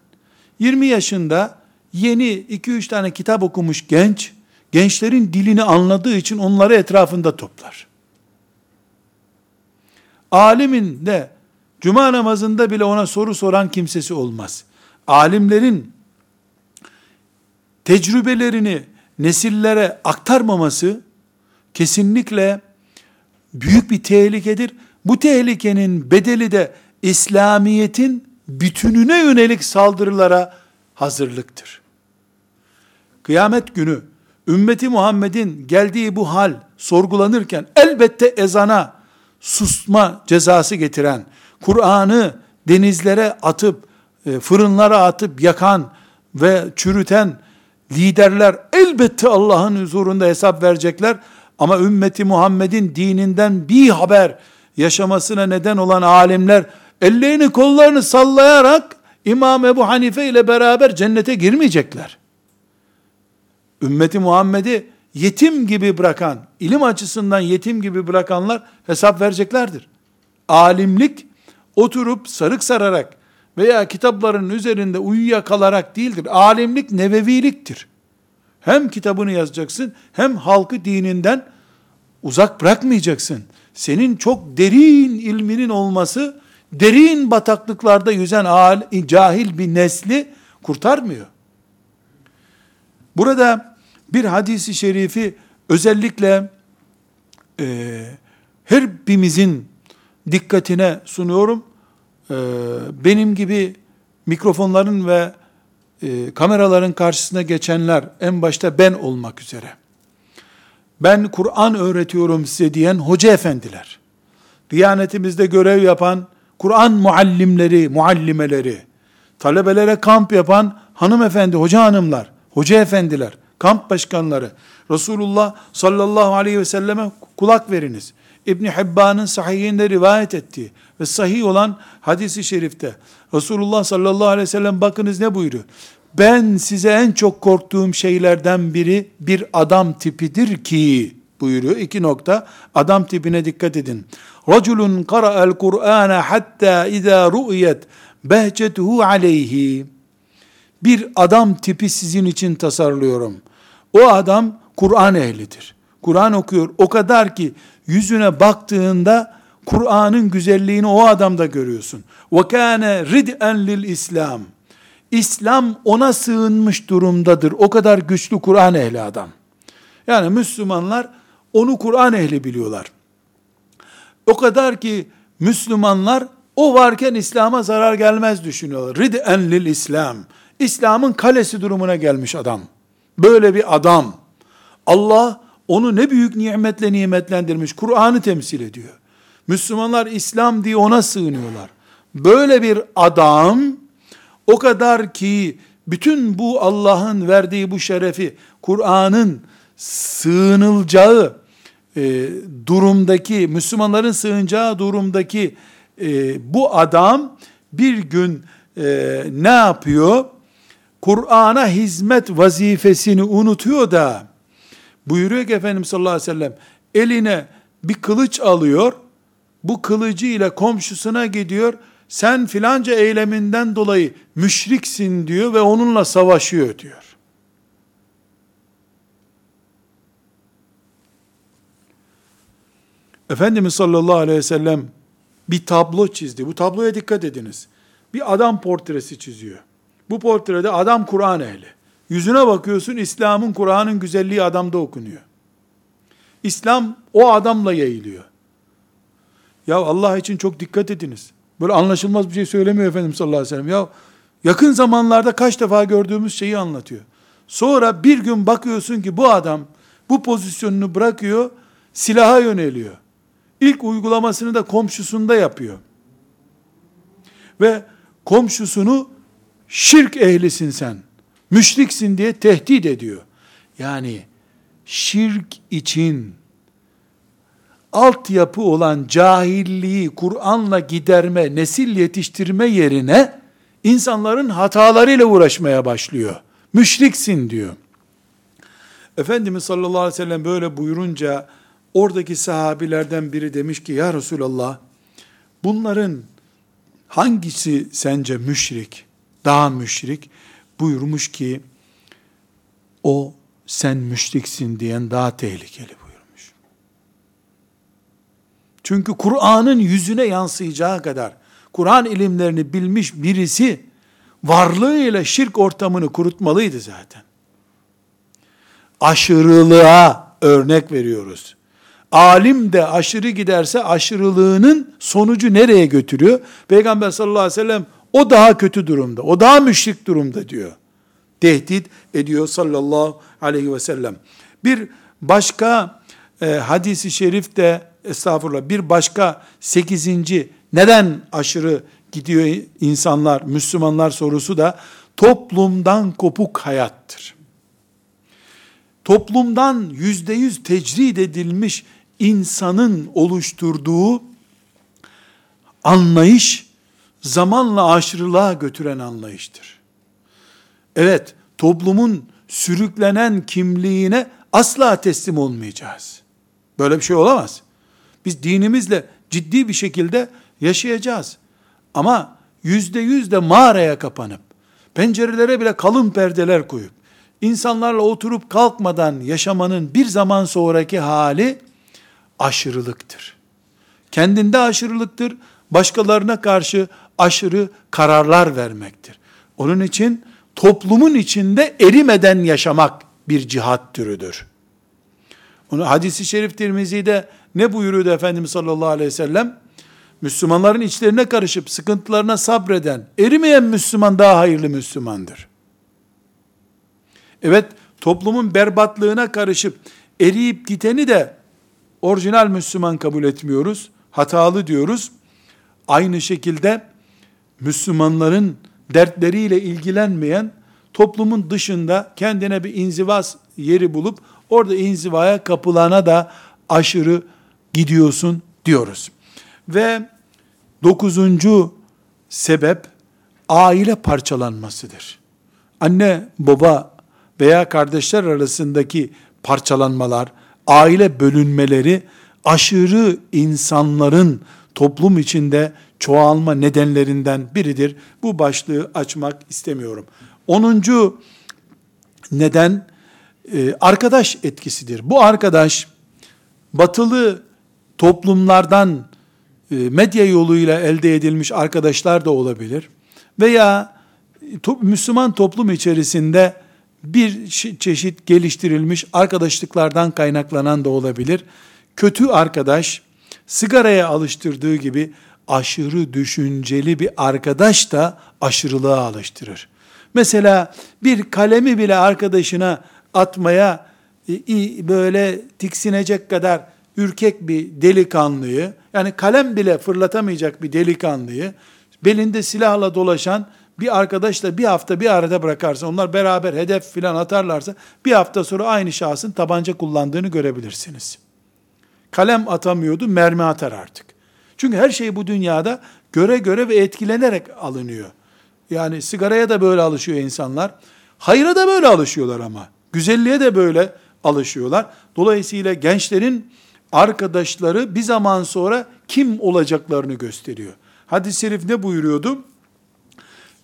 A: 20 yaşında yeni 2-3 tane kitap okumuş genç gençlerin dilini anladığı için onları etrafında toplar. Alimin de cuma namazında bile ona soru soran kimsesi olmaz alimlerin tecrübelerini nesillere aktarmaması kesinlikle büyük bir tehlikedir. Bu tehlikenin bedeli de İslamiyet'in bütününe yönelik saldırılara hazırlıktır. Kıyamet günü ümmeti Muhammed'in geldiği bu hal sorgulanırken elbette ezana susma cezası getiren, Kur'an'ı denizlere atıp e, fırınlara atıp yakan ve çürüten liderler elbette Allah'ın huzurunda hesap verecekler. Ama ümmeti Muhammed'in dininden bir haber yaşamasına neden olan alimler ellerini kollarını sallayarak İmam Ebu Hanife ile beraber cennete girmeyecekler. Ümmeti Muhammed'i yetim gibi bırakan, ilim açısından yetim gibi bırakanlar hesap vereceklerdir. Alimlik oturup sarık sararak veya kitapların üzerinde uyuyakalarak değildir. Alimlik neveviliktir. Hem kitabını yazacaksın hem halkı dininden uzak bırakmayacaksın. Senin çok derin ilminin olması derin bataklıklarda yüzen cahil bir nesli kurtarmıyor. Burada bir hadisi şerifi özellikle e, her birimizin dikkatine sunuyorum. Ee, benim gibi mikrofonların ve e, kameraların karşısına geçenler en başta ben olmak üzere. Ben Kur'an öğretiyorum size diyen hoca efendiler, Diyanetimizde görev yapan Kur'an muallimleri, muallimeleri, talebelere kamp yapan hanımefendi, hoca hanımlar, hoca efendiler, kamp başkanları, Resulullah sallallahu aleyhi ve selleme kulak veriniz. İbn Hibban'ın sahihinde rivayet ettiği ve sahih olan hadisi şerifte Resulullah sallallahu aleyhi ve sellem bakınız ne buyuruyor? Ben size en çok korktuğum şeylerden biri bir adam tipidir ki buyuruyor. İki nokta. Adam tipine dikkat edin. Raculun qara'al Kur'ana hatta iza ru'yet behcetuhu aleyhi. Bir adam tipi sizin için tasarlıyorum. O adam Kur'an ehlidir. Kur'an okuyor. O kadar ki yüzüne baktığında Kur'an'ın güzelliğini o adamda görüyorsun. Ve kâne rid'en lil İslam. İslam ona sığınmış durumdadır. O kadar güçlü Kur'an ehli adam. Yani Müslümanlar onu Kur'an ehli biliyorlar. O kadar ki Müslümanlar o varken İslam'a zarar gelmez düşünüyorlar. Rid'en lil İslam. İslam'ın kalesi durumuna gelmiş adam. Böyle bir adam. Allah onu ne büyük nimetle nimetlendirmiş. Kur'an'ı temsil ediyor. Müslümanlar İslam diye ona sığınıyorlar. Böyle bir adam o kadar ki bütün bu Allah'ın verdiği bu şerefi Kur'an'ın sığınılacağı e, durumdaki Müslümanların sığınacağı durumdaki e, bu adam bir gün e, ne yapıyor? Kur'an'a hizmet vazifesini unutuyor da buyuruyor ki Efendimiz sallallahu aleyhi ve sellem eline bir kılıç alıyor bu kılıcı ile komşusuna gidiyor sen filanca eyleminden dolayı müşriksin diyor ve onunla savaşıyor diyor. Efendimiz sallallahu aleyhi ve sellem bir tablo çizdi. Bu tabloya dikkat ediniz. Bir adam portresi çiziyor. Bu portrede adam Kur'an ehli. Yüzüne bakıyorsun İslam'ın Kur'an'ın güzelliği adamda okunuyor. İslam o adamla yayılıyor. Ya Allah için çok dikkat ediniz. Böyle anlaşılmaz bir şey söylemiyor Efendimiz sallallahu aleyhi ve sellem. Ya yakın zamanlarda kaç defa gördüğümüz şeyi anlatıyor. Sonra bir gün bakıyorsun ki bu adam bu pozisyonunu bırakıyor, silaha yöneliyor. İlk uygulamasını da komşusunda yapıyor. Ve komşusunu şirk ehlisin sen, müşriksin diye tehdit ediyor. Yani şirk için altyapı olan cahilliği Kur'an'la giderme, nesil yetiştirme yerine insanların hatalarıyla uğraşmaya başlıyor. Müşriksin diyor. Efendimiz sallallahu aleyhi ve sellem böyle buyurunca oradaki sahabilerden biri demiş ki ya Resulallah bunların hangisi sence müşrik, daha müşrik? Buyurmuş ki o sen müşriksin diyen daha tehlikeli buyurmuş. Çünkü Kur'an'ın yüzüne yansıyacağı kadar Kur'an ilimlerini bilmiş birisi varlığıyla şirk ortamını kurutmalıydı zaten. Aşırılığa örnek veriyoruz. Alim de aşırı giderse aşırılığının sonucu nereye götürüyor? Peygamber sallallahu aleyhi ve sellem o daha kötü durumda, o daha müşrik durumda diyor. Tehdit ediyor sallallahu aleyhi ve sellem. Bir başka e, hadisi şerif de estağfurullah bir başka sekizinci neden aşırı gidiyor insanlar, Müslümanlar sorusu da toplumdan kopuk hayattır. Toplumdan yüzde yüz tecrid edilmiş insanın oluşturduğu anlayış zamanla aşırılığa götüren anlayıştır. Evet, toplumun sürüklenen kimliğine asla teslim olmayacağız. Böyle bir şey olamaz. Biz dinimizle ciddi bir şekilde yaşayacağız. Ama yüzde yüz de mağaraya kapanıp, pencerelere bile kalın perdeler koyup, insanlarla oturup kalkmadan yaşamanın bir zaman sonraki hali, aşırılıktır. Kendinde aşırılıktır, başkalarına karşı aşırı kararlar vermektir. Onun için toplumun içinde erimeden yaşamak bir cihat türüdür. Onu hadisi şerif Tirmizi'de ne buyuruyordu Efendimiz sallallahu aleyhi ve sellem? Müslümanların içlerine karışıp sıkıntılarına sabreden, erimeyen Müslüman daha hayırlı Müslümandır. Evet, toplumun berbatlığına karışıp eriyip giteni de orijinal Müslüman kabul etmiyoruz. Hatalı diyoruz. Aynı şekilde Müslümanların dertleriyle ilgilenmeyen, toplumun dışında kendine bir inzivas yeri bulup orada inzivaya kapılana da aşırı gidiyorsun diyoruz. Ve dokuzuncu sebep aile parçalanmasıdır. Anne, baba veya kardeşler arasındaki parçalanmalar, aile bölünmeleri aşırı insanların toplum içinde çoğalma nedenlerinden biridir. Bu başlığı açmak istemiyorum. Onuncu neden e, arkadaş etkisidir. Bu arkadaş batılı toplumlardan e, medya yoluyla elde edilmiş arkadaşlar da olabilir. Veya Müslüman toplum içerisinde bir çeşit geliştirilmiş arkadaşlıklardan kaynaklanan da olabilir. Kötü arkadaş sigaraya alıştırdığı gibi aşırı düşünceli bir arkadaş da aşırılığa alıştırır. Mesela bir kalemi bile arkadaşına atmaya e, böyle tiksinecek kadar ürkek bir delikanlıyı, yani kalem bile fırlatamayacak bir delikanlıyı, belinde silahla dolaşan bir arkadaşla bir hafta bir arada bırakarsa, onlar beraber hedef filan atarlarsa, bir hafta sonra aynı şahsın tabanca kullandığını görebilirsiniz. Kalem atamıyordu, mermi atar artık. Çünkü her şey bu dünyada göre göre ve etkilenerek alınıyor. Yani sigaraya da böyle alışıyor insanlar. Hayra da böyle alışıyorlar ama. Güzelliğe de böyle alışıyorlar. Dolayısıyla gençlerin arkadaşları bir zaman sonra kim olacaklarını gösteriyor. Hadis-i şerif ne buyuruyordu?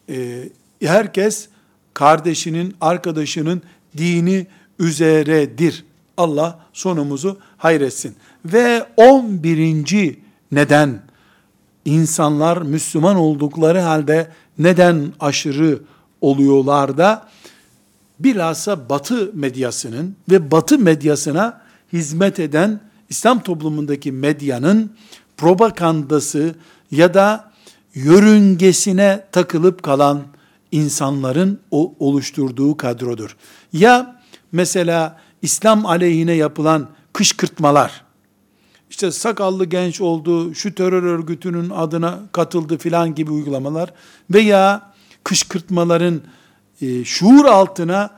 A: Ee, herkes kardeşinin, arkadaşının dini üzeredir. Allah sonumuzu hayretsin. Ve 11. neden insanlar Müslüman oldukları halde neden aşırı oluyorlar da bilhassa Batı medyasının ve Batı medyasına hizmet eden İslam toplumundaki medyanın propagandası ya da yörüngesine takılıp kalan insanların oluşturduğu kadrodur. Ya mesela İslam aleyhine yapılan kışkırtmalar, işte sakallı genç oldu, şu terör örgütünün adına katıldı filan gibi uygulamalar veya kışkırtmaların e, şuur altına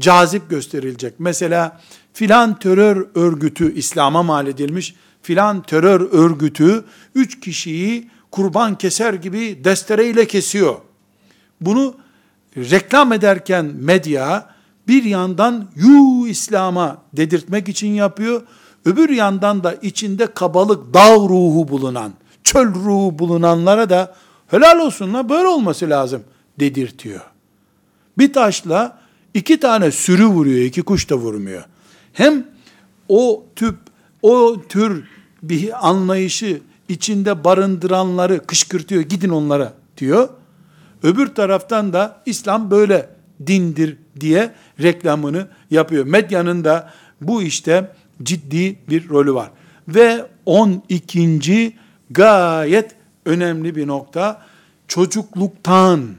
A: cazip gösterilecek. Mesela filan terör örgütü İslam'a mal edilmiş, filan terör örgütü üç kişiyi kurban keser gibi destereyle kesiyor. Bunu reklam ederken medya bir yandan yu İslam'a dedirtmek için yapıyor. Öbür yandan da içinde kabalık, dağ ruhu bulunan, çöl ruhu bulunanlara da helal olsun la böyle olması lazım dedirtiyor. Bir taşla iki tane sürü vuruyor, iki kuş da vurmuyor. Hem o tüp, o tür bir anlayışı içinde barındıranları kışkırtıyor, gidin onlara diyor. Öbür taraftan da İslam böyle dindir diye reklamını yapıyor. Medyanın da bu işte ciddi bir rolü var. Ve 12. gayet önemli bir nokta çocukluktan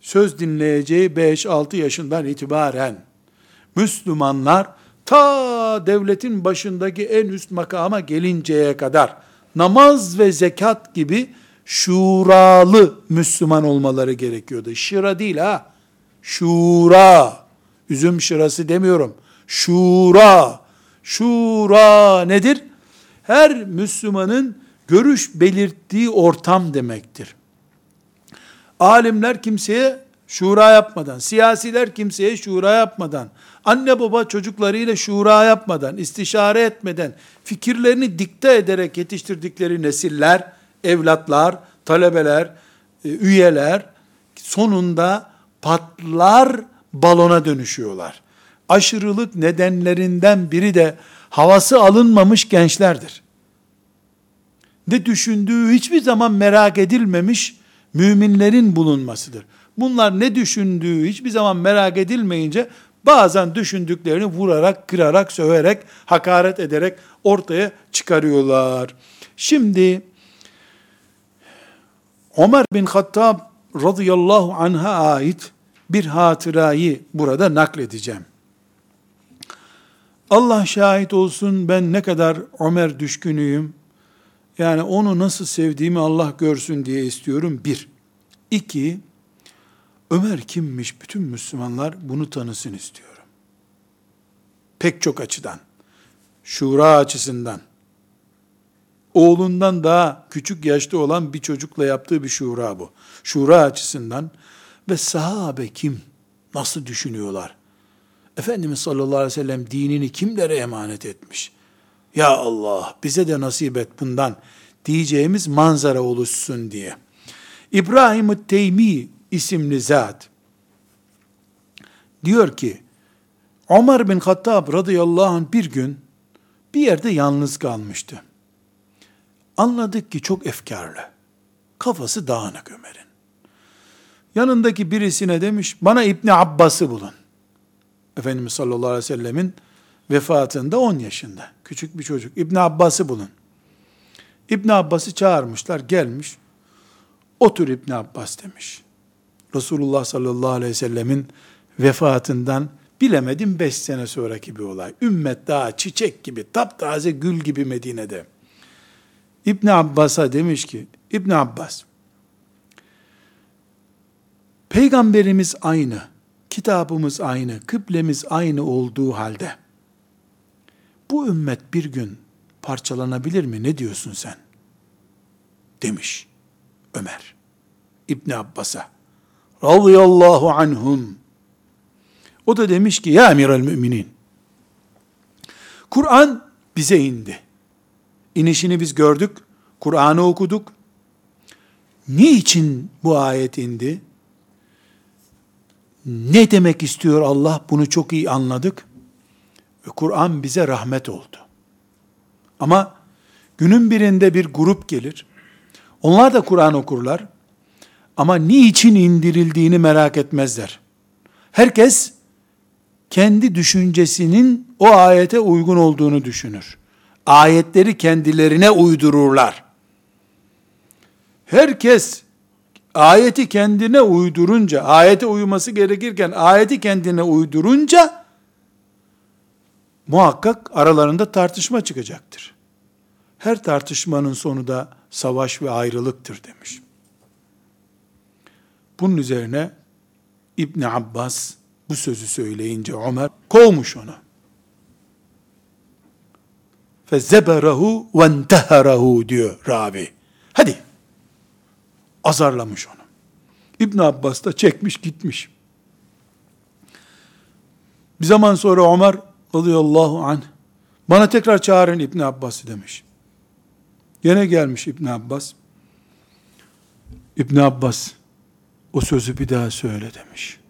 A: söz dinleyeceği 5-6 yaşından itibaren Müslümanlar ta devletin başındaki en üst makama gelinceye kadar namaz ve zekat gibi şuralı Müslüman olmaları gerekiyordu. Şıra değil ha. Şura. Üzüm şırası demiyorum. Şura. Şura nedir? Her Müslümanın görüş belirttiği ortam demektir. Alimler kimseye şura yapmadan, siyasiler kimseye şura yapmadan, anne baba çocuklarıyla şura yapmadan, istişare etmeden, fikirlerini dikte ederek yetiştirdikleri nesiller, evlatlar, talebeler, e, üyeler sonunda patlar balona dönüşüyorlar. Aşırılık nedenlerinden biri de havası alınmamış gençlerdir. Ne düşündüğü hiçbir zaman merak edilmemiş müminlerin bulunmasıdır. Bunlar ne düşündüğü hiçbir zaman merak edilmeyince bazen düşündüklerini vurarak, kırarak, söverek, hakaret ederek ortaya çıkarıyorlar. Şimdi Ömer bin Hattab radıyallahu anh'a ait bir hatırayı burada nakledeceğim. Allah şahit olsun ben ne kadar Ömer düşkünüyüm. Yani onu nasıl sevdiğimi Allah görsün diye istiyorum. Bir. İki, Ömer kimmiş bütün Müslümanlar bunu tanısın istiyorum. Pek çok açıdan. Şura açısından. Oğlundan daha küçük yaşta olan bir çocukla yaptığı bir şura bu. Şura açısından ve sahabe kim? Nasıl düşünüyorlar? Efendimiz sallallahu aleyhi ve sellem dinini kimlere emanet etmiş? Ya Allah bize de nasip et bundan diyeceğimiz manzara oluşsun diye. İbrahim-i Teymi isimli zat diyor ki Ömer bin Hattab radıyallahu anh bir gün bir yerde yalnız kalmıştı. Anladık ki çok efkarlı. Kafası dağınık Ömer'in. Yanındaki birisine demiş, bana İbni Abbas'ı bulun. Efendimiz sallallahu aleyhi ve sellemin vefatında 10 yaşında. Küçük bir çocuk. İbni Abbas'ı bulun. İbni Abbas'ı çağırmışlar, gelmiş. Otur İbni Abbas demiş. Resulullah sallallahu aleyhi ve sellemin vefatından bilemedim 5 sene sonraki bir olay. Ümmet daha çiçek gibi, taptaze gül gibi Medine'de. İbn Abbas'a demiş ki, İbn Abbas, Peygamberimiz aynı, kitabımız aynı, kıblemiz aynı olduğu halde, bu ümmet bir gün parçalanabilir mi? Ne diyorsun sen? Demiş Ömer. İbn Abbas'a. Radıyallahu anhum. O da demiş ki ya emiral müminin. Kur'an bize indi. İnişini biz gördük. Kur'an'ı okuduk. Niçin bu ayet indi? Ne demek istiyor Allah? Bunu çok iyi anladık. Kur'an bize rahmet oldu. Ama günün birinde bir grup gelir. Onlar da Kur'an okurlar. Ama niçin indirildiğini merak etmezler. Herkes kendi düşüncesinin o ayete uygun olduğunu düşünür. Ayetleri kendilerine uydururlar. Herkes ayeti kendine uydurunca, ayete uyması gerekirken ayeti kendine uydurunca muhakkak aralarında tartışma çıkacaktır. Her tartışmanın sonu da savaş ve ayrılıktır demiş. Bunun üzerine İbn Abbas bu sözü söyleyince Ömer kovmuş onu. Fezeberahu ve diyor ravi. Hadi. Azarlamış onu. İbn Abbas da çekmiş gitmiş. Bir zaman sonra Ömer radıyallahu anh bana tekrar çağırın İbn Abbas'ı demiş. Yine gelmiş İbn Abbas. İbn Abbas o sözü bir daha söyle demiş.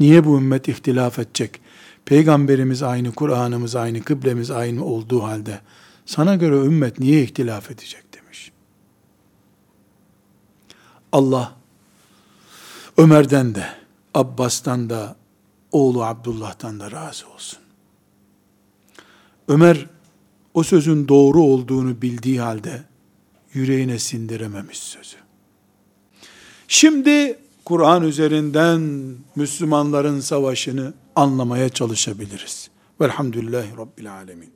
A: Niye bu ümmet ihtilaf edecek? Peygamberimiz aynı, Kur'an'ımız aynı, kıblemiz aynı olduğu halde sana göre ümmet niye ihtilaf edecek Allah Ömer'den de, Abbas'tan da, oğlu Abdullah'tan da razı olsun. Ömer o sözün doğru olduğunu bildiği halde yüreğine sindirememiş sözü. Şimdi Kur'an üzerinden Müslümanların savaşını anlamaya çalışabiliriz. Velhamdülillahi Rabbil Alemin.